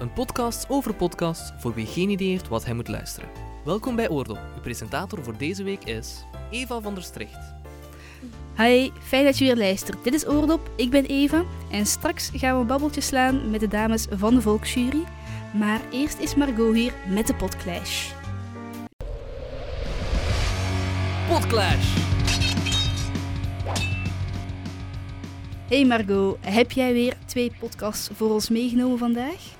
een podcast over podcasts voor wie geen idee heeft wat hij moet luisteren. Welkom bij Oordop. Uw presentator voor deze week is Eva van der Stricht. Hi, fijn dat je weer luistert. Dit is Oordop, ik ben Eva en straks gaan we een babbeltje slaan met de dames van de Volksjury. Maar eerst is Margot hier met de Podclash. Podclash! Hey Margot, heb jij weer twee podcasts voor ons meegenomen vandaag?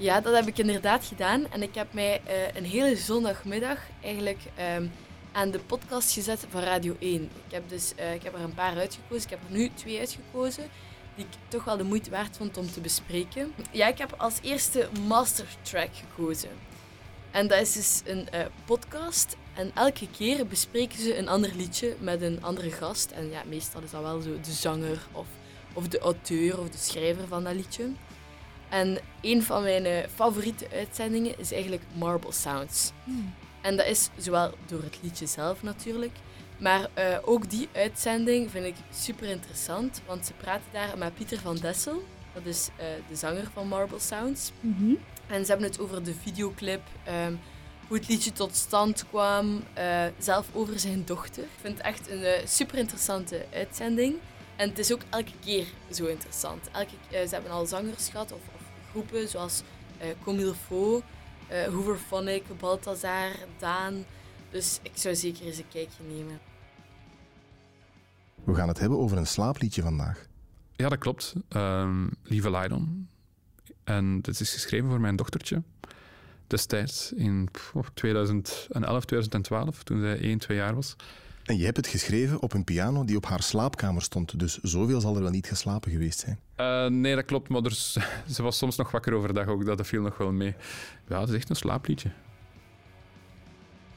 Ja, dat heb ik inderdaad gedaan. En ik heb mij eh, een hele zondagmiddag eigenlijk ehm, aan de podcast gezet van Radio 1. Ik heb, dus, eh, ik heb er een paar uitgekozen. Ik heb er nu twee uitgekozen die ik toch wel de moeite waard vond om te bespreken. Ja, ik heb als eerste Master Track gekozen. En dat is dus een eh, podcast. En elke keer bespreken ze een ander liedje met een andere gast. En ja, meestal is dat wel zo de zanger of, of de auteur of de schrijver van dat liedje. En een van mijn eh, favoriete uitzendingen is eigenlijk Marble Sounds. En dat is zowel door het liedje zelf natuurlijk, maar eh, ook die uitzending vind ik super interessant, want ze praten daar met Pieter van Dessel, dat is eh, de zanger van Marble Sounds. Mhm. En ze hebben het over de videoclip, ehm, hoe het liedje tot stand kwam, zelf over zijn dochter. Ik vind het echt een super interessante uitzending. En het is ook elke keer zo interessant. Elke, ze hebben al zangers gehad of groepen zoals eh Comme il faut, eh Hooverphonic, Balthazar, Daan. Dus ik zou zeker eens een kijkje nemen. We gaan het hebben over een slaapliedje vandaag. Ja, dat klopt. Ehm, Lieve Laidon. En dit is geschreven voor mijn dochtertje. Destijds in pff, 2011, 2012, toen zij 1, 2 jaar was. En je hebt het geschreven op een piano die op haar slaapkamer stond, dus zoveel zal er wel niet geslapen geweest zijn. Eh, nee, dat klopt, maar er, ze was soms nog wakker overdag ook. Dat viel nog wel mee. Ja, het is echt een slaapliedje.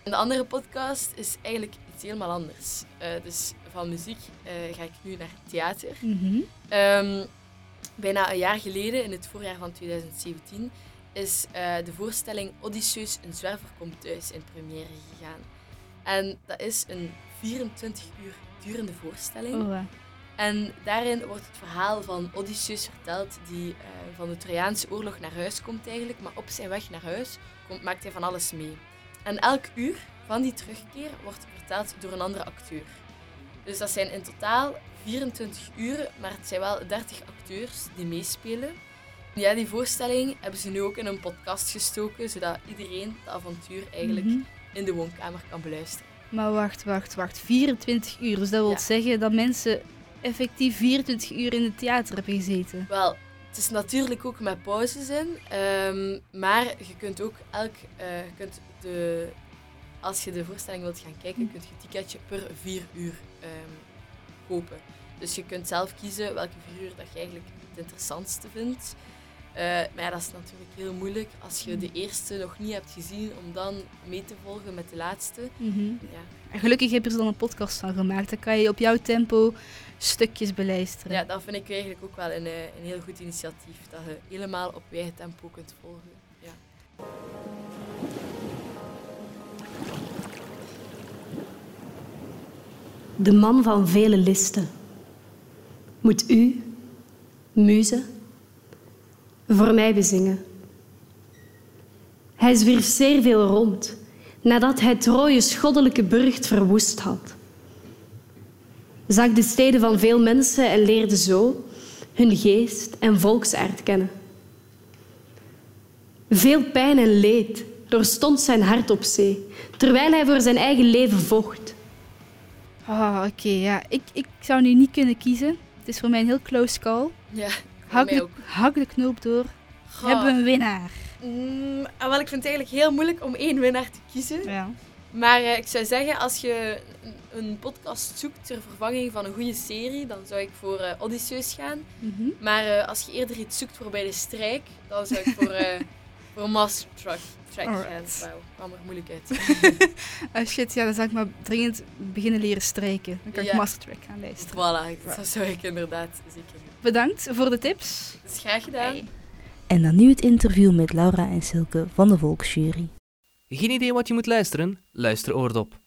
En de andere podcast is eigenlijk iets helemaal anders. Eh, dus van muziek eh, ga ik nu naar theater. Mhm. Ehm, bijna een jaar geleden, in het voorjaar van 2017, is eh, de voorstelling Odysseus, een zwerver komt thuis in première gegaan. En dat is een 24 uur durende voorstelling. Oh. En daarin wordt het verhaal van Odysseus verteld, die eh, van de Trojaanse oorlog naar huis komt eigenlijk. Maar op zijn weg naar huis komt, maakt hij van alles mee. En elk uur van die terugkeer wordt verteld door een andere acteur. Dus dat zijn in totaal 24 uren, maar het zijn wel 30 acteurs die meespelen. Ja, die voorstelling hebben ze nu ook in een podcast gestoken, zodat iedereen het avontuur eigenlijk Mhm. In de woonkamer kan beluisteren. Maar wacht, wacht, wacht. 24 uur. Dus dat wil Ja. zeggen dat mensen effectief 24 uur in het theater hebben gezeten. Wel, het is natuurlijk ook met pauzes in, ehm, maar je kunt ook elk, eh, je kunt de, als je de voorstelling wilt gaan kijken, kun je een ticketje per vier uur ehm, kopen. Dus je kunt zelf kiezen welke vier uur dat je eigenlijk het interessantste vindt. Eh, maar ja, dat is natuurlijk heel moeilijk als je de eerste nog niet hebt gezien, om dan mee te volgen met de laatste. Mhm. Ja, En gelukkig heb je er dan een podcast van gemaakt. Dan kan je op jouw tempo stukjes beluisteren. ja dat vind ik eigenlijk ook wel een, eh, een heel goed initiatief, dat je helemaal op je eigen tempo kunt volgen. Ja. de man van vele listen. Moet u, muze, voor mij bezingen. Hij zwierf zeer veel rond, nadat hij Troje schoddelijke burcht verwoest had. Zag de steden van veel mensen en leerde zo hun geest en volksaard kennen. Veel pijn en leed doorstond zijn hart op zee, terwijl hij voor zijn eigen leven vocht. Ah, oké, ja. Ik, ik zou nu niet kunnen kiezen. Het is voor mij een heel close call. Ja, Hak de, hak de knoop door. Goh. Hebben we een winnaar. Mm, ah, wel, ik vind het eigenlijk heel moeilijk om één winnaar te kiezen. Ja. Maar eh, ik zou zeggen, als je een, podcast zoekt ter vervanging van een goede serie, dan zou ik voor eh, Odysseus gaan. Mhm. Maar eh, als je eerder iets zoekt voor bij de strijk, dan zou ik voor, voor Master Track, track gaan. Wauw, kwam er moeilijk uit. Ah, shit, ja, dan zou ik maar dringend beginnen leren strijken. Dan kan ik Ja. Mastertrack gaan luisteren. voilà, dat zou ik inderdaad zeker doen. Bedankt voor de tips. Dus graag gedaan. En dan nu het interview met Laura en Silke van de Volksjury. Geen idee wat je moet luisteren? Luister Oordop.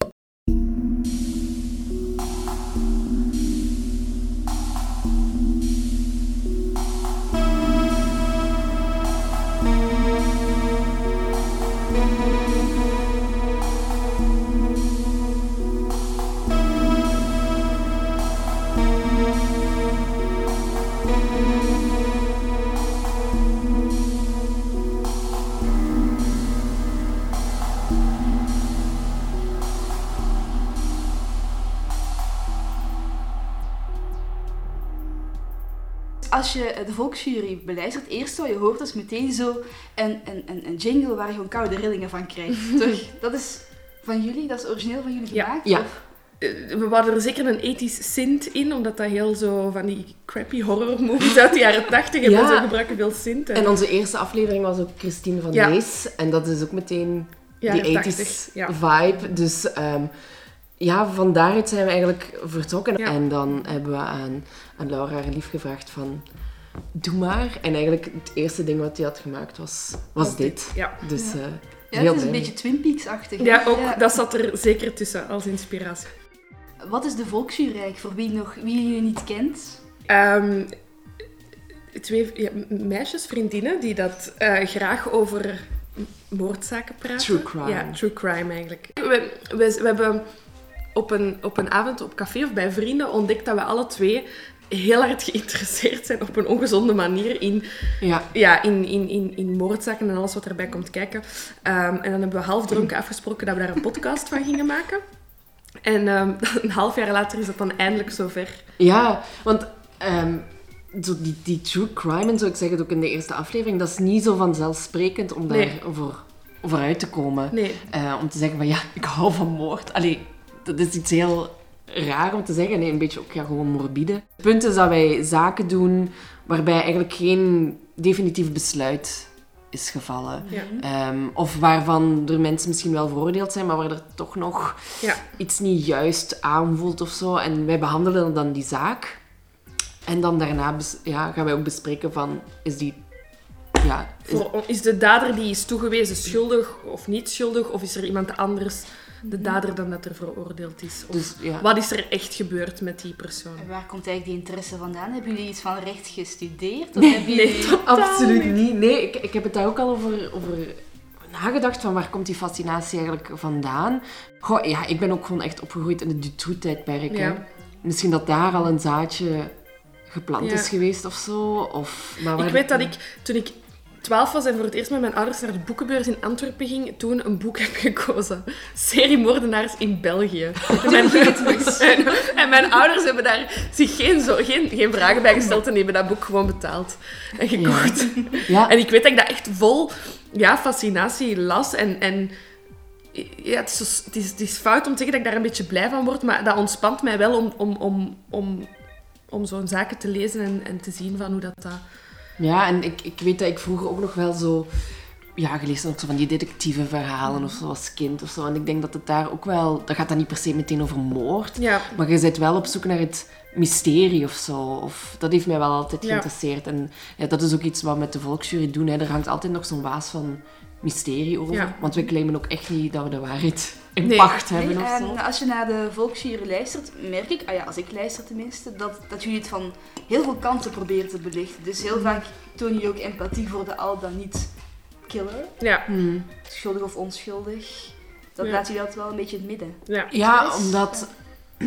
Je de volksjury beluistert, eerst wat je hoort is meteen zo een, een, een, een jingle waar je gewoon koude rillingen van krijgt. Toch? Dat is van jullie, dat is origineel van jullie Ja. gemaakt? Ja. Of- Eh, We hadden er zeker een ethisch synth in, omdat dat heel zo van die crappy horror movies uit de jaren 80 en Ja. zo gebruiken veel synth. En onze eerste aflevering was ook Christine van Ja. Lees. En dat is ook meteen die 80, 80s ja. vibe. Dus ehm, ja, van daaruit zijn we eigenlijk vertrokken. Ja. En dan hebben we aan, aan Laura haar lief gevraagd van... Doe maar. En eigenlijk het eerste ding wat hij had gemaakt was, was dit. Ja. Dus Ja. eh, Ja, het is een beetje Twin Peaks-achtig. ja, ook dat zat er zeker tussen als inspiratie. Wat is de volksjury eigenlijk, voor wie, nog, wie jullie niet kent? Ehm, twee ja, meisjes, vriendinnen, die dat eh, graag over moordzaken praten. True crime. Ja, true crime eigenlijk. We, we, we hebben op een, op een avond op café of bij vrienden ontdekt dat we alle twee heel hard geïnteresseerd zijn op een ongezonde manier in, Ja. ja, in, in, in, in moordzaken en alles wat erbij komt kijken. Ehm, en dan hebben we half dronken afgesproken dat we daar een podcast van gingen maken. En ehm, een half jaar later is het dan eindelijk zover. Ja, want ehm, zo die, die true crime, en zo, ik zeg het ook in de eerste aflevering, dat is niet zo vanzelfsprekend om daar Nee. voor, voor uit te komen. Nee, Eh, om te zeggen van ja, ik hou van moord. Allee, dat is iets heel raar om te zeggen. Nee, een beetje ook ja, gewoon morbide. Het punt is dat wij zaken doen waarbij eigenlijk geen definitief besluit is gevallen. ja. Ehm, of waarvan er mensen misschien wel veroordeeld zijn, maar waar er toch nog Ja. iets niet juist aanvoelt of zo. En wij behandelen dan die zaak. En dan daarna ja, gaan wij ook bespreken van, is die... Ja, is- Voor, is de dader die is toegewezen schuldig of niet schuldig? Of is er iemand anders de dader dan dat er veroordeeld is? Of dus, ja. wat is er echt gebeurd met die persoon? En waar komt eigenlijk die interesse vandaan? Hebben jullie iets van recht gestudeerd? Of hebben nee, jullie... Absoluut niet. Nee, ik, ik heb het daar ook al over, over nagedacht, van waar komt die fascinatie eigenlijk vandaan? Goh, ja, ik ben ook gewoon echt opgegroeid in het Dutroux-tijdperk. Ja. Misschien dat daar al een zaadje geplant Ja. is geweest of zo. Of, maar waar- Ik weet dat ik, toen ik 12 was en voor het eerst met mijn ouders naar de boekenbeurs in Antwerpen ging, toen een boek heb gekozen. Serie moordenaars in België. En mijn, en, en mijn ouders hebben daar zich geen, zo, geen, geen vragen bij gesteld en hebben dat boek gewoon betaald en gekocht. Ja, En ik weet dat ik dat echt vol ja, fascinatie las. En, en ja, het, is, zo- het, is, het is fout om te zeggen dat ik daar een beetje blij van word, maar dat ontspant mij wel om, om, om, om, om zo'n zaken te lezen en, en te zien van hoe dat... dat Ja, en ik, ik weet dat ik vroeger ook nog wel zo... Ja, gelezen ook zo van die detectieve verhalen of zo als kind of zo. En ik denk dat het daar ook wel... Dat gaat dan niet per se meteen over moord. ja, Maar je bent wel op zoek naar het mysterie of zo. Of, dat heeft mij wel altijd Ja. geïnteresseerd. En ja, dat is ook iets wat we met de volksjury doen. Hè. Er hangt altijd nog zo'n waas van mysterie over. Ja. Want we claimen ook echt niet dat we de waarheid in Nee. pacht hebben Nee, of zo. en als je naar de volksjury luistert, merk ik, ah ja, als ik luister tenminste, dat, dat jullie het van heel veel kanten proberen te belichten. Dus heel vaak toon je ook empathie voor de al dan niet killer, ja, Hmm. schuldig of onschuldig. Dat Ja. laat jullie altijd wel een beetje in het midden. ja. Ja, omdat...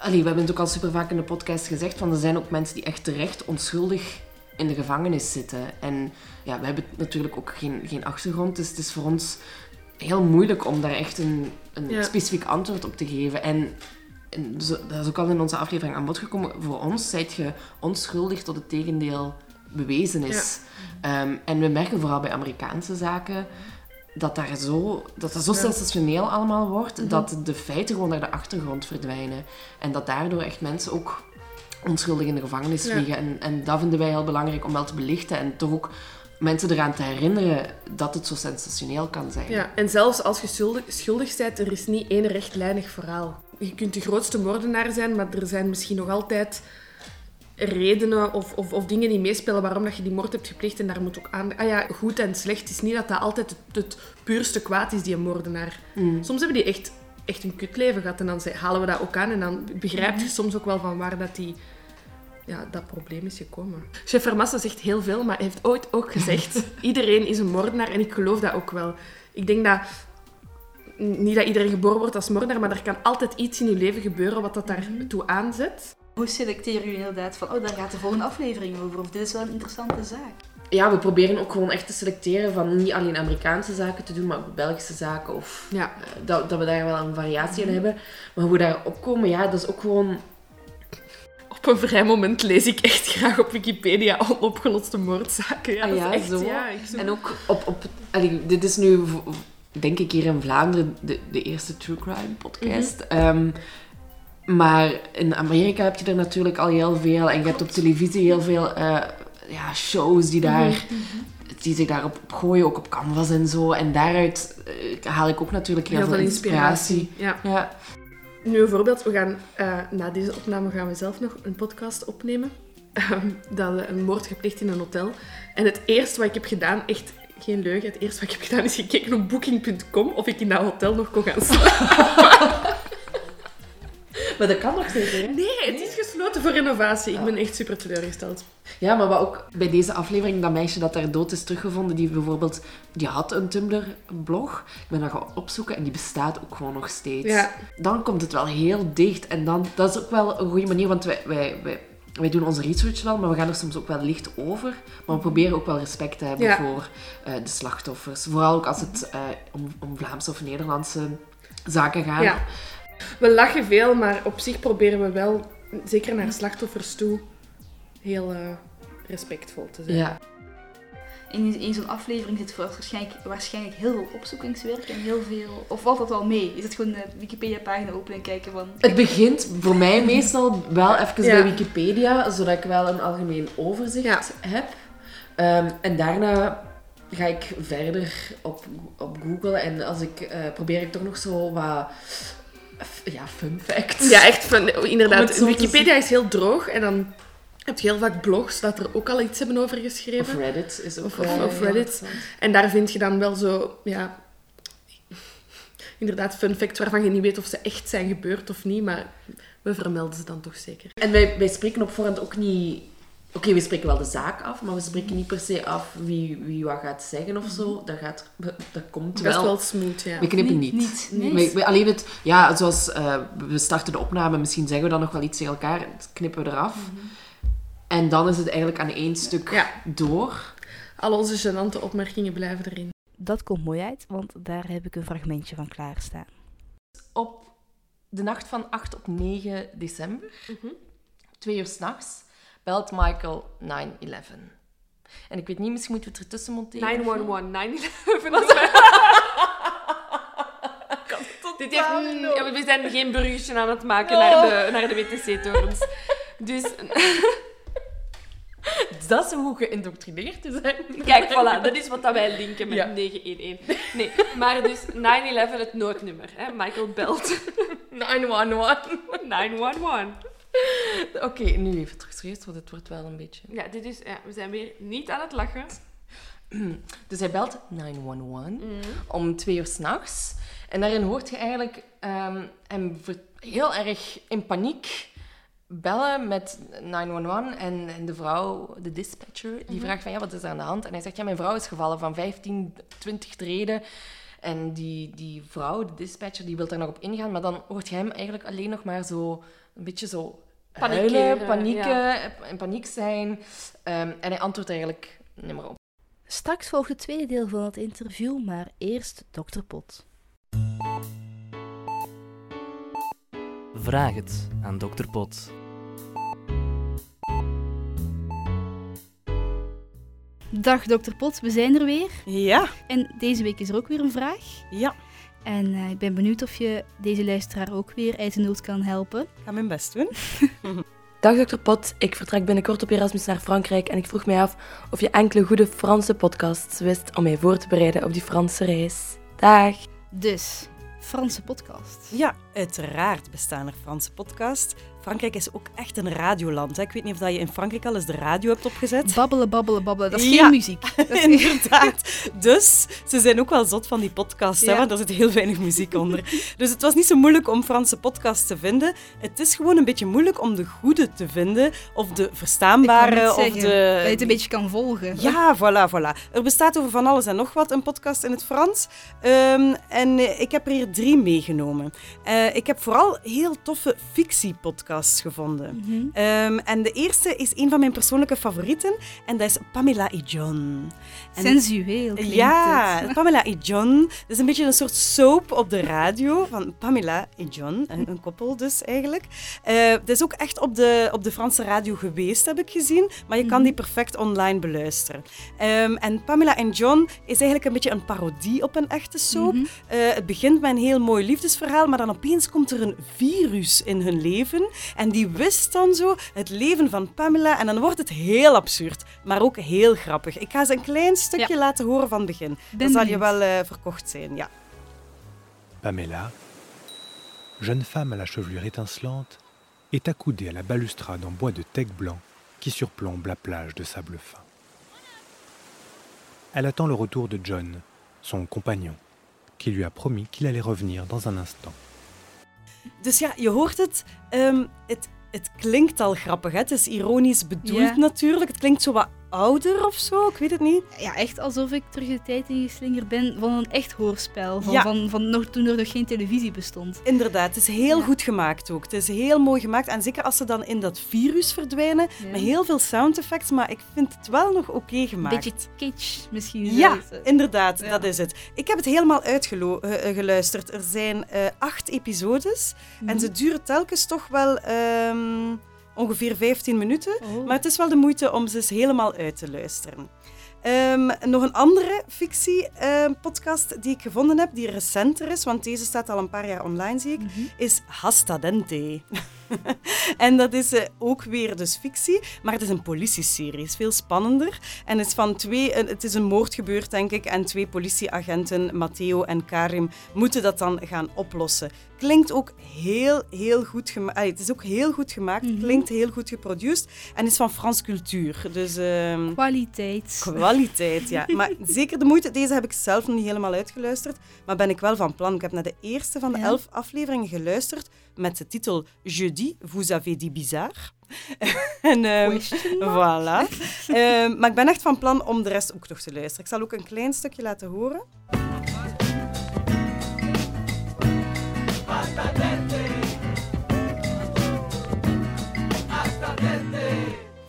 Allee, we hebben het ook al super vaak in de podcast gezegd, van er zijn ook mensen die echt terecht onschuldig in de gevangenis zitten. En ja, we hebben natuurlijk ook geen, geen achtergrond, dus het is voor ons heel moeilijk om daar echt een, een Ja. specifiek antwoord op te geven. En, en zo- dat is ook al in onze aflevering aan bod gekomen. Voor ons zijt je onschuldig tot het tegendeel bewezen is. Ehm, en we merken vooral bij Amerikaanse zaken dat, daar zo, dat dat zo sensationeel allemaal wordt, Mhm. dat de feiten gewoon naar de achtergrond verdwijnen. En dat daardoor echt mensen ook onschuldig in de gevangenis Ja. vliegen. En, en dat vinden wij heel belangrijk om wel te belichten en toch ook mensen eraan te herinneren dat het zo sensationeel kan zijn. Ja, en zelfs als je schuldig, schuldig bent, er is niet één rechtlijnig verhaal. Je kunt de grootste moordenaar zijn, maar er zijn misschien nog altijd redenen of, of, of dingen die meespelen waarom dat je die moord hebt gepleegd. En daar moet ook aan... Ah ja, goed en slecht is niet dat dat altijd het, het puurste kwaad is, die een moordenaar. Mm. Soms hebben die echt, echt een kutleven gehad en dan halen we dat ook aan. En dan begrijp je soms ook wel van waar dat die... Ja, dat probleem is gekomen. Chef Vermassa zegt heel veel, maar hij heeft ooit ook gezegd... iedereen is een moordenaar en ik geloof dat ook wel. Ik denk dat... Niet dat iedereen geboren wordt als moordenaar, maar er kan altijd iets in je leven gebeuren wat dat daartoe aanzet. Hoe selecteren jullie inderdaad van, oh, daar gaat de volgende aflevering over, of dit is wel een interessante zaak? Ja, we proberen ook gewoon echt te selecteren van niet alleen Amerikaanse zaken te doen, maar ook Belgische zaken. Of Ja. eh, dat, dat we daar wel een variatie in hebben. Maar hoe we daar opkomen, ja, dat is ook gewoon... Op een vrij moment lees ik echt graag op Wikipedia onopgeloste moordzaken. Ja, Ah dat is ja, echt, zo. ja. En ook op... op allee, dit is nu, denk ik, hier in Vlaanderen de, de eerste true crime podcast. Ehm, maar in Amerika heb je er natuurlijk al heel veel. En je hebt op televisie heel veel eh, ja, shows die, daar, die zich daarop op gooien, ook op canvas en zo. En daaruit eh, haal ik ook natuurlijk heel, veel inspiratie. Ja. Ja. Nu een voorbeeld. We gaan, eh, na deze opname gaan we zelf nog een podcast opnemen. Ehm, dat we een moord gepleegd in een hotel. En het eerste wat ik heb gedaan, echt geen leugen, het eerste wat ik heb gedaan is gekeken op booking.com of ik in dat hotel nog kon gaan slapen. Maar dat kan nog steeds, hè? Nee, het is voor renovatie. Ik ben echt super teleurgesteld. Ja, maar wat ook bij deze aflevering, dat meisje dat daar dood is teruggevonden, die bijvoorbeeld, die had een Tumblr-blog. Ik ben dat gaan opzoeken en die bestaat ook gewoon nog steeds. Ja. Dan komt het wel heel dicht en dan, dat is ook wel een goede manier, want wij, wij, wij, wij doen onze research wel, maar we gaan er soms ook wel licht over. Maar we proberen ook wel respect te hebben Ja. voor eh, de slachtoffers. Vooral ook als het eh, om, om Vlaamse of Nederlandse zaken gaat. Ja. We lachen veel, maar op zich proberen we wel, zeker naar slachtoffers toe, heel eh, respectvol te zijn. Ja. In, in zo'n aflevering zit voor waarschijnlijk, waarschijnlijk heel veel opzoekingswerk en heel veel... Of valt dat wel mee? Is het gewoon de Wikipedia-pagina openen en kijken van... Het begint voor mij meestal wel even Ja. bij Wikipedia, zodat ik wel een algemeen overzicht heb. Ehm, en daarna ga ik verder op, op Google en als ik, eh, probeer ik toch nog zo wat ja, fun facts. Ja, echt Om inderdaad. Wikipedia is heel droog en dan heb je heel vaak blogs dat er ook al iets hebben over Of geschreven. Reddit is ook Of- of- of Reddit. En daar vind je dan wel zo, ja, inderdaad fun facts waarvan je niet weet of ze echt zijn gebeurd of niet, maar we vermelden ze dan toch zeker. En wij, wij spreken op voorhand ook niet... Oké, we spreken wel de zaak af, maar we spreken niet per se af wie, wie wat gaat zeggen of zo. Dat, gaat, dat komt Dat is wel. wel smooth, ja. We knippen niet. We- we- alleen het, ja, zoals eh, we starten de opname, misschien zeggen we dan nog wel iets tegen elkaar, dat knippen we eraf. En dan is het eigenlijk aan één stuk Ja. door. Al onze gênante opmerkingen blijven erin. Dat komt mooi uit, want daar heb ik een fragmentje van klaarstaan. Op de nacht van 8 op 9 december, twee uur s'nachts, belt Michael 911. En ik weet niet, misschien moeten we het ertussen monteren. 911, 911. Dit heeft, ja, we zijn geen burgertje aan het maken naar de, naar de WTC-torens. Dus Dat is hoe geïndoctrineerd te zijn. kijk, voilà, dat is wat dat wij linken met Ja. 911. Nee, maar dus 911, het noodnummer. Hè? Michael belt 911. 911. Oké, nu even terug serieus, want het wordt wel een beetje... Ja, dit is, ja, we zijn weer niet aan het lachen. Dus hij belt 911 om twee uur s'nachts. En daarin hoort je eigenlijk ehm, hem heel erg in paniek bellen met 911. En, en de vrouw, de dispatcher, die vraagt van ja, wat is er aan de hand? En hij zegt ja, mijn vrouw is gevallen van 15, 20 treden. En die, die vrouw, de dispatcher, die wil daar nog op ingaan. Maar dan hoort je hem eigenlijk alleen nog maar zo een beetje zo huilen, panieken, in paniek zijn. Ehm, en hij antwoordt eigenlijk niet meer op. Straks volgt het tweede deel van het interview, maar eerst Dr. Pot. Vraag het aan Dr. Pot. Dag Dr. Pot, we zijn er weer. Ja, En deze week is er ook weer een vraag. ja. En eh, ik ben benieuwd of je deze luisteraar ook weer uit de nood kan helpen. Ik ga mijn best doen. Dag Dr. Pot, ik vertrek binnenkort op Erasmus naar Frankrijk en ik vroeg mij af of je enkele goede Franse podcasts wist om mij voor te bereiden op die Franse reis. Dag! Dus, Franse podcast. Ja, uiteraard bestaan er Franse podcasts. Frankrijk is ook echt een radioland. Hè. Ik weet niet of dat je in Frankrijk al eens de radio hebt opgezet. Babbelen, babbelen, babbelen. Dat is Ja. geen muziek. Dat is- Inderdaad. Dus ze zijn ook wel zot van die podcasts, hè, want daar zit heel weinig muziek onder. Dus het was niet zo moeilijk om Franse podcasts te vinden. Het is gewoon een beetje moeilijk om de goede te vinden, of de verstaanbare, of de... Dat je het een beetje kan volgen. Ja, voilà, voilà. Er bestaat over van alles en nog wat, een podcast in het Frans. Ehm, en eh, ik heb er hier drie meegenomen. Eh, ik heb vooral heel toffe fictiepodcasts podcasts gevonden. Mhm. Ehm, en de eerste is een van mijn persoonlijke favorieten. En dat is Pamela E. John. En- Sensueel klinkt ja, het. Pamela E. John. Dat is een beetje een soort soap op de radio van Pamela E. John. Een, een koppel dus eigenlijk. Eh dat is ook echt op de, op de Franse radio geweest, heb ik gezien. Maar je kan Mhm. die perfect online beluisteren. Ehm, en Pamela en John is eigenlijk een beetje een parodie op een echte soap. Mhm. Eh, het begint met een heel mooi liefdesverhaal, maar dan opeens komt er een virus in hun leven. En die wist dan zo het leven van Pamela. En dan wordt het heel absurd, maar ook heel grappig. Ik ga ze een klein stukje laten horen van het begin. Dan Ben zal je wel eh, verkocht zijn, ja. Pamela, jeune femme à la chevelure étincelante, est accoudée à la balustrade en bois de teck blanc qui surplombe la plage de sable fin. Elle attend le retour de John, son compagnon, qui lui a promis qu'il allait revenir dans un instant. Dus ja, je hoort het. ehm, het, het klinkt al grappig. Hè? Het is ironisch bedoeld natuurlijk. Het klinkt zo wat ouder of zo, ik weet het niet. Ja, echt alsof ik terug de tijd ingeslingerd ben van een echt hoorspel. Van, Ja. van, van nog, toen er nog geen televisie bestond. Inderdaad, het is heel Ja. goed gemaakt ook. Het is heel mooi gemaakt. En zeker als ze dan in dat virus verdwijnen, Ja. met heel veel sound effects, maar ik vind het wel nog oké gemaakt. Beetje kitsch misschien. Ja, eh. inderdaad, dat is het. Ik heb het helemaal uitgeluisterd. Er zijn eh, acht episodes en Mhm. ze duren telkens toch wel ehm, ongeveer 15 minuten. Oh. Maar het is wel de moeite om ze eens helemaal uit te luisteren. Ehm, nog een andere fictie-podcast die ik gevonden heb, die recenter is, want deze staat al een paar jaar online, zie ik, Mhm. is Hasta Dente. en dat is eh, ook weer dus fictie, maar het is een politieserie. Het is veel spannender. En het is, van twee, eh, het is een moord gebeurd, denk ik, en twee politieagenten, Matteo en Karim, moeten dat dan gaan oplossen. Klinkt ook heel, heel goed gemaakt. Het is ook heel goed gemaakt, Mhm. klinkt heel goed geproduceerd en is van Frans cultuur. Dus ehm, Kwaliteit. kwaliteit, ja. Maar zeker de moeite. Deze heb ik zelf nog niet helemaal uitgeluisterd, maar ben ik wel van plan. Ik heb naar de eerste van de Ja. elf afleveringen geluisterd met de titel Jeudi, vous avez dit bizarre. en, Question voilà. Ehm, maar ik ben echt van plan om de rest ook nog te luisteren. Ik zal ook een klein stukje laten horen.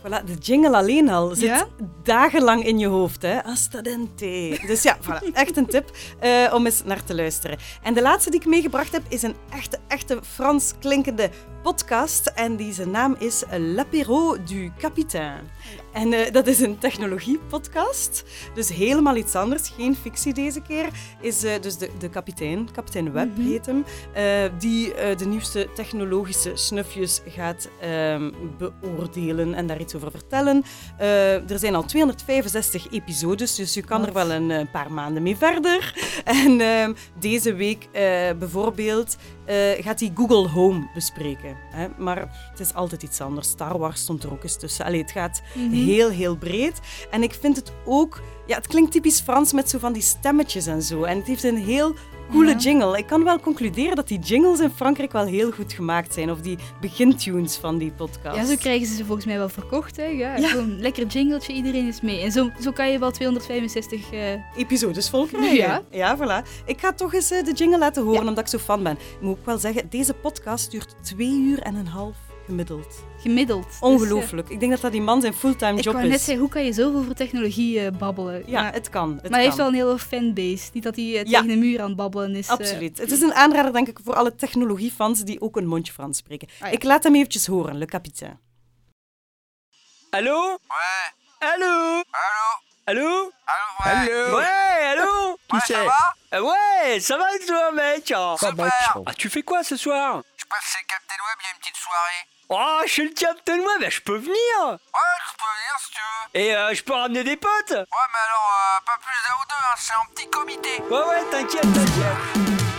Voilà, de jingle alleen al zit Ja? Dagenlang in je hoofd. Hè? Hasta dente. Dus ja, voilà, echt een tip eh, om eens naar te luisteren. En de laatste die ik meegebracht heb is een echte, echte Frans klinkende podcast. En die zijn naam is L'Apéro du Capitaine. En eh, dat is een technologie-podcast. Dus helemaal iets anders. Geen fictie deze keer. Is eh, dus de, de kapitein, kapitein Web Mhm. heet hem, die de nieuwste technologische snufjes gaat ehm, beoordelen en daar iets over vertellen. Er zijn al 265 episodes, dus je kan er wel een eh, paar maanden mee verder. En ehm, deze week eh, bijvoorbeeld eh, gaat hij Google Home bespreken. Hè? Maar het is altijd iets anders. Star Wars stond er ook eens tussen. Allee, het gaat Mhm. heel, heel breed. En ik vind het ook... Ja, het klinkt typisch Frans met zo van die stemmetjes en zo. En het heeft een heel coole Ja. jingle. Ik kan wel concluderen dat die jingles in Frankrijk wel heel goed gemaakt zijn. Of die begintunes van die podcast. Ja, zo krijgen ze ze volgens mij wel verkocht. Hè? Ja, Ja. Gewoon lekker jingletje, iedereen is mee. En zo, zo kan je wel 265... eh, episodes vol krijgen. Ja. ja, voilà. Ik ga toch eens eh, de jingle laten horen, omdat ik zo fan ben. Ik moet ook wel zeggen, deze podcast duurt twee uur en een half gemiddeld. gemiddeld. Dus, Ongelooflijk. Ik denk dat dat die man zijn fulltime eh, ik job wou is. net zeggen, hoe kan je zoveel over technologie eh, babbelen? Ja, maar, het kan. Het maar hij heeft wel een hele fanbase. Niet dat hij eh, Ja. tegen de muur aan het babbelen is. eh. Absoluut. Het is een aanrader, denk ik, voor alle technologiefans die ook een mondje Frans spreken. Ah, ja. Ik laat hem eventjes horen, le capitaine. Allô Ouais. Allô Allô Allô Allô Ouais, allô Qui c'est ça va Ouais, ça va et toi, mec Super. Ah, tu fais quoi ce soir passe chez Captain Web, il y a une petite soirée. Oh, chez le Captain Web, bah, je peux venir Ouais, je peux venir si tu veux. Et euh, je peux ramener des potes Ouais, mais alors, euh, pas plus d'un ou deux, hein, c'est un petit comité. Ouais, ouais, t'inquiète, t'inquiète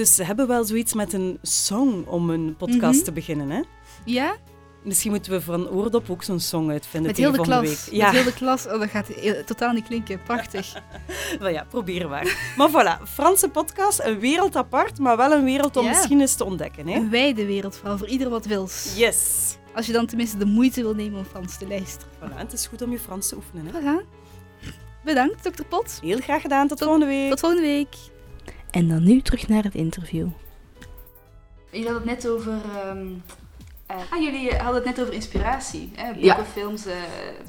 Dus ze hebben wel zoiets met een song om een podcast Mhm. te beginnen, hè? Ja? Misschien moeten we voor een oordop ook zo'n song uitvinden Met heel de klas. week. Met heel de klas. Oh, dat gaat heel- totaal niet klinken. Prachtig. Wel ja, proberen maar. Maar voilà, Franse podcast, een wereld apart, maar wel een wereld om Ja. misschien eens te ontdekken. Hè? Een wijde wereld, vooral voor ieder wat wils. Yes. Als je dan tenminste de moeite wil nemen om Frans te luisteren. Voilà, het is goed om je Frans te oefenen. Hè? Voilà. Bedankt, dokter Pot. Heel graag gedaan. Tot, volgende week. Tot volgende week. En dan nu terug naar het interview. Jullie hadden het net over... ehm, eh, ah, jullie hadden het net over inspiratie. Hè? Boeken, Ja. films, eh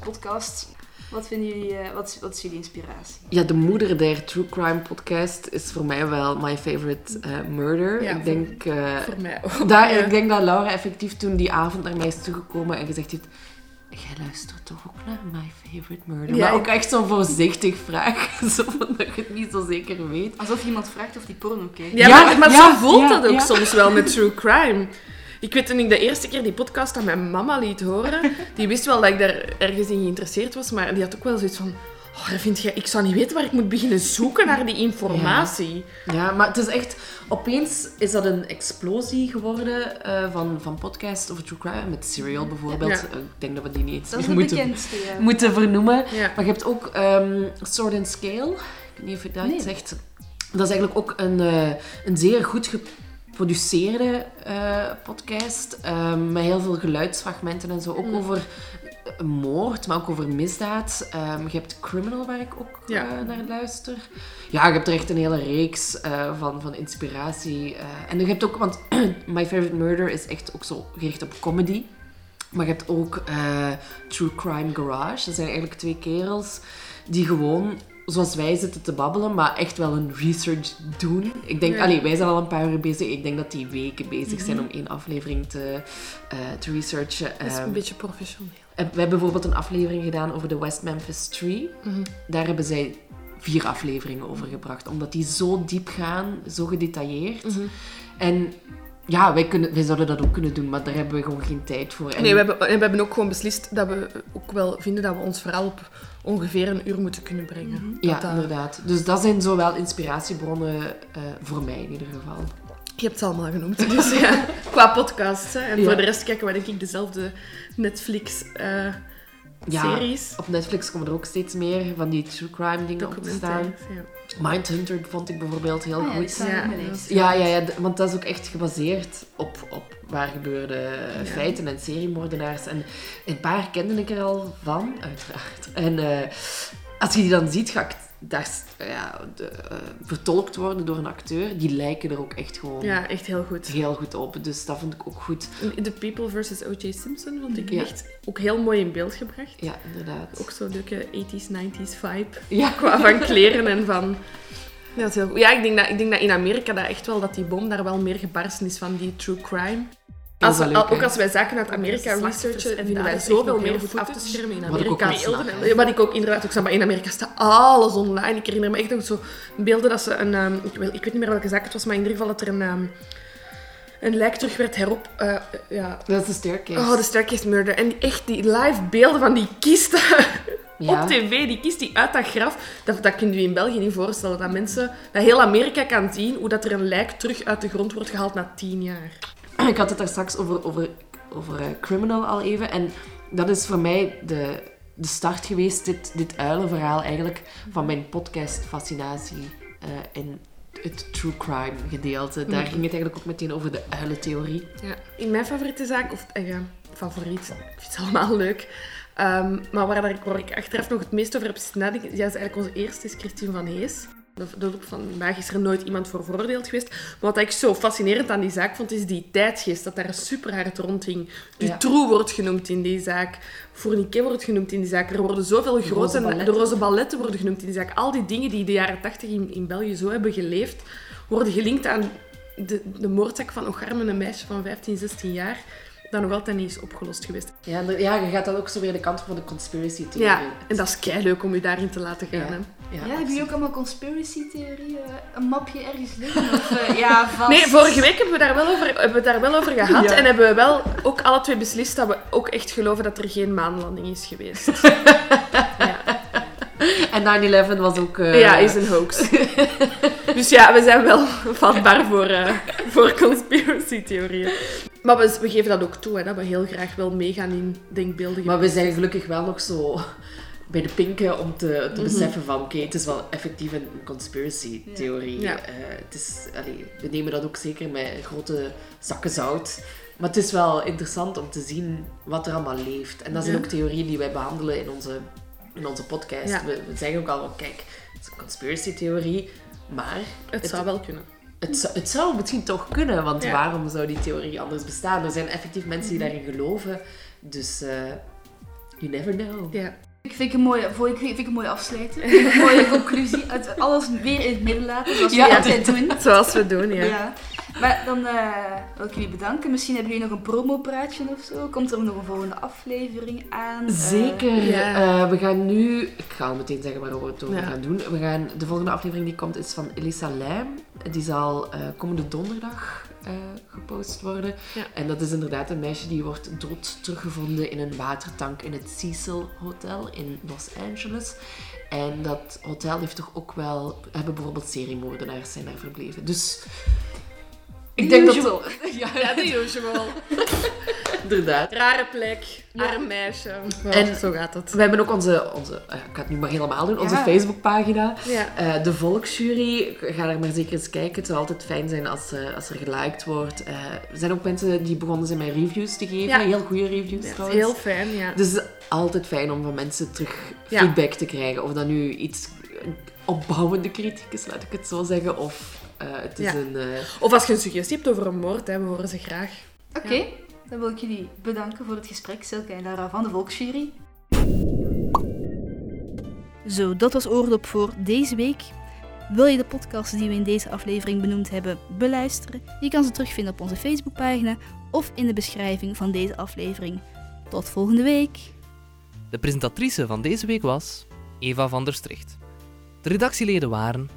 podcasts. Wat vinden jullie... eh, wat, is- wat is jullie inspiratie? Ja, de moeder der True Crime podcast is voor mij wel my favorite eh, murder. Ja, ik denk, eh, voor mij ook, Daar, ja. Ik denk dat Laura effectief toen die avond naar mij is toegekomen en gezegd heeft... Jij luistert toch ook naar My Favorite Murder? Ja, maar ook echt zo'n voorzichtig vraag. zo van dat je het niet zo zeker weet. Alsof iemand vraagt of die porno kijkt. Ja, Ja, maar, maar ja, zo voelt ja, dat ook ja. soms wel met true crime. Ik weet toen ik de eerste keer die podcast aan mijn mama liet horen, die wist wel dat ik daar ergens in geïnteresseerd was, maar die had ook wel zoiets van, oh, vind je, ik zou niet weten waar ik moet beginnen zoeken naar die informatie. Ja, maar het is echt... Opeens is dat een explosie geworden eh, van, van podcasts over true crime. Met Serial bijvoorbeeld. Ja. Eh, Ik denk dat we die niet eens moeten, bekendste, ja. moeten vernoemen. Ja. Maar je hebt ook ehm, Sword and Scale. Ik weet niet of je dat Nee. zegt. Dat is eigenlijk ook een, eh, een zeer goed geproduceerde podcast. ehm, met heel veel geluidsfragmenten en zo. Ook Mm. over moord, maar ook over misdaad. Ehm, je hebt Criminal, waar ik ook Ja. eh, naar luister. Ja, je hebt er echt een hele reeks eh, van, van inspiratie. eh. en je hebt ook, want My Favorite Murder is echt ook zo gericht op comedy. Maar je hebt ook True Crime Garage. Dat zijn eigenlijk twee kerels die gewoon, zoals wij zitten te babbelen, maar echt wel een research doen. Ik denk, Ja. allee, wij zijn al een paar uur bezig. Ik denk dat die weken bezig zijn Mhm. om één aflevering te, te researchen. Dat is Ehm, een beetje professioneel. We hebben bijvoorbeeld een aflevering gedaan over de West Memphis Tree. Mhm. Daar hebben zij vier afleveringen over gebracht, omdat die zo diep gaan, zo gedetailleerd. Mhm. En ja, wij, kunnen, wij zouden dat ook kunnen doen, maar daar hebben we gewoon geen tijd voor. En Nee, we hebben, en we hebben ook gewoon beslist dat we ook wel vinden dat we ons verhaal op ongeveer een uur moeten kunnen brengen. Ja, Dat dat- inderdaad. Dus dat zijn zowel inspiratiebronnen eh, voor mij in ieder geval. Je hebt het allemaal genoemd. Dus ja, qua podcast. Hè. En Ja. voor de rest kijken we denk ik dezelfde Netflix-series. Ja, op Netflix komen er ook steeds meer van die true crime dingen op te staan. Documentaires, Mindhunter vond ik bijvoorbeeld heel Ah ja, goed. Ja, ja, ja, want dat is ook echt gebaseerd op, op waar gebeurde feiten en seriemoordenaars. En een paar kende ik er al van, uiteraard. En eh, als je die dan ziet, ga ik daar ja, de, eh, vertolkt worden door een acteur. Die lijken er ook echt gewoon Ja, echt heel goed. heel goed op. Dus dat vond ik ook goed. The People vs. O.J. Simpson vond ik Ja. echt ook heel mooi in beeld gebracht. Ja, inderdaad. Ook zo'n leuke 80s, 90s vibe. Ja. Qua van kleren en van... Ja, dat is heel goed. Ja, ik denk dat, ik denk dat in Amerika dat echt wel, dat die boom daar wel meer gebarsten is van die true crime. Als, al- ook als wij zaken uit Amerika researchen, en vinden daar wij zoveel meer goed af te schermen in Wat ik ook Amerika. Wat ik ook inderdaad ook zeg, maar in Amerika staat alles online. Ik herinner me echt nog zo beelden dat ze een... ehm, ik, weet, ik weet niet meer welke zaak het was, maar in ieder geval dat er een... ehm, een lijk terug werd herop... eh, ja. Dat is de staircase. Oh, de Staircase Murder. En echt die live beelden van die kisten Ja. op tv, die kist die uit dat graf, dat, dat kun je je in België niet voorstellen. Dat mensen, dat heel Amerika kan zien hoe dat er een lijk terug uit de grond wordt gehaald na tien jaar. Ik had het daar straks over, over, over eh, Criminal al even. En dat is voor mij de, de start geweest, dit, dit uilenverhaal eigenlijk, van mijn podcast-fascinatie eh, in het true crime gedeelte. Daar Mhm. ging het eigenlijk ook meteen over de uilentheorie. Ja. In mijn favoriete zaak, of ja, favoriet, ik vind het allemaal leuk. Ehm, maar waar, daar, waar ik achteraf nog het meest over heb zitten nadenken, ja, is eigenlijk onze eerste, is Christine van Hees. De, doop van vandaag is er nooit iemand voor veroordeeld geweest. Maar wat ik zo fascinerend aan die zaak vond, is die tijdgeest. Dat daar super hard rondhing. Dutroux wordt genoemd in die zaak. Fourniquet wordt genoemd in die zaak. Er worden zoveel De grote... roze balletten. De roze balletten worden genoemd in die zaak. Al die dingen die de jaren tachtig in, in België zo hebben geleefd, worden gelinkt aan de, de moordzaak van Ocharme, een meisje van 15, 16 jaar, dat nog altijd niet is opgelost geweest. Ja, ja, je gaat dan ook zo weer de kant van de conspiracy theorie. Ja, en dat is kei leuk om je daarin te laten gaan. Ja. Hè? Ja, Ja, hebben jullie ook allemaal conspiracy-theorieën? Een mapje ergens liggen? Of, eh, ja, vast. Nee, vorige week hebben we, daar wel over, hebben we het daar wel over gehad. Ja. En hebben we wel ook alle twee beslist dat we ook echt geloven dat er geen maanlanding is geweest. En 9-11 was ook... eh, Ja, is een hoax. dus ja, we zijn wel vatbaar voor, eh voor conspiracy-theorieën. Maar we, we geven dat ook toe, hè, dat we heel graag wel meegaan in denkbeeldige Maar we zijn gelukkig wel nog zo bij de pinken om te, te Mhm. beseffen van oké, het is wel effectief een conspiracy theorie. Ja. Eh, het is, allee, we nemen dat ook zeker met grote zakken zout. Maar het is wel interessant om te zien wat er allemaal leeft. En dat zijn Ja. ook theorieën die wij behandelen in onze, in onze podcast. We, we zeggen ook al, kijk, het is een conspiracy theorie, maar... Het zou wel kunnen. Het zou, het zou misschien toch kunnen, want Ja. waarom zou die theorie anders bestaan? Er zijn effectief mensen die Mhm. daarin geloven. Dus eh, you never know. Ja. Ik vind ik een mooie, voor- ik vind ik een mooie afsluiter. een mooie conclusie. Het, alles weer in het midden laten, zoals Ja, we altijd doen. zoals we doen, ja. Maar dan eh, wil ik jullie bedanken. Misschien hebben jullie nog een promopraatje of zo. Komt er nog een volgende aflevering aan? Eh, Zeker. Eh, we gaan nu... Ik ga al meteen zeggen waarover we het over Ja. gaan doen. We gaan, de volgende aflevering die komt is van Elisa Lijm. Die zal eh, komende donderdag eh, gepost worden. Ja. En dat is inderdaad een meisje die wordt dood teruggevonden in een watertank in het Cecil Hotel in Los Angeles. En dat hotel heeft toch ook wel... Hebben bijvoorbeeld seriemoordenaars zijn daar verbleven. Dus... Ik denk dat... Usual. Ja, Ja, de usual. Inderdaad. Rare plek, arm meisje. En zo gaat het. We hebben ook onze, onze eh, ik ga het nu maar helemaal doen, onze Ja. Facebookpagina. Ja. Eh, de Volksjury. Ga daar maar zeker eens kijken. Het zou altijd fijn zijn als, eh, als er geliked wordt. Eh, er zijn ook mensen die begonnen zijn met reviews te geven. Ja. Heel goede reviews Ja, trouwens. heel fijn, ja. Dus het is altijd fijn om van mensen terug Ja. feedback te krijgen. Of dat nu iets opbouwende kritiek is, laat ik het zo zeggen. Of het is Ja. een... eh, Of als je een suggestie hebt over een moord, hè, we horen ze graag. Oké, dan wil ik jullie bedanken voor het gesprek, Silke en Lara van de Volksjury. Zo, dat was Oordop voor deze week. Wil je de podcasts die we in deze aflevering benoemd hebben beluisteren? Je kan ze terugvinden op onze Facebookpagina of in de beschrijving van deze aflevering. Tot volgende week! De presentatrice van deze week was Eva van der Stricht. De redactieleden waren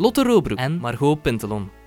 Lotte Roobroek en Margot Pintelon.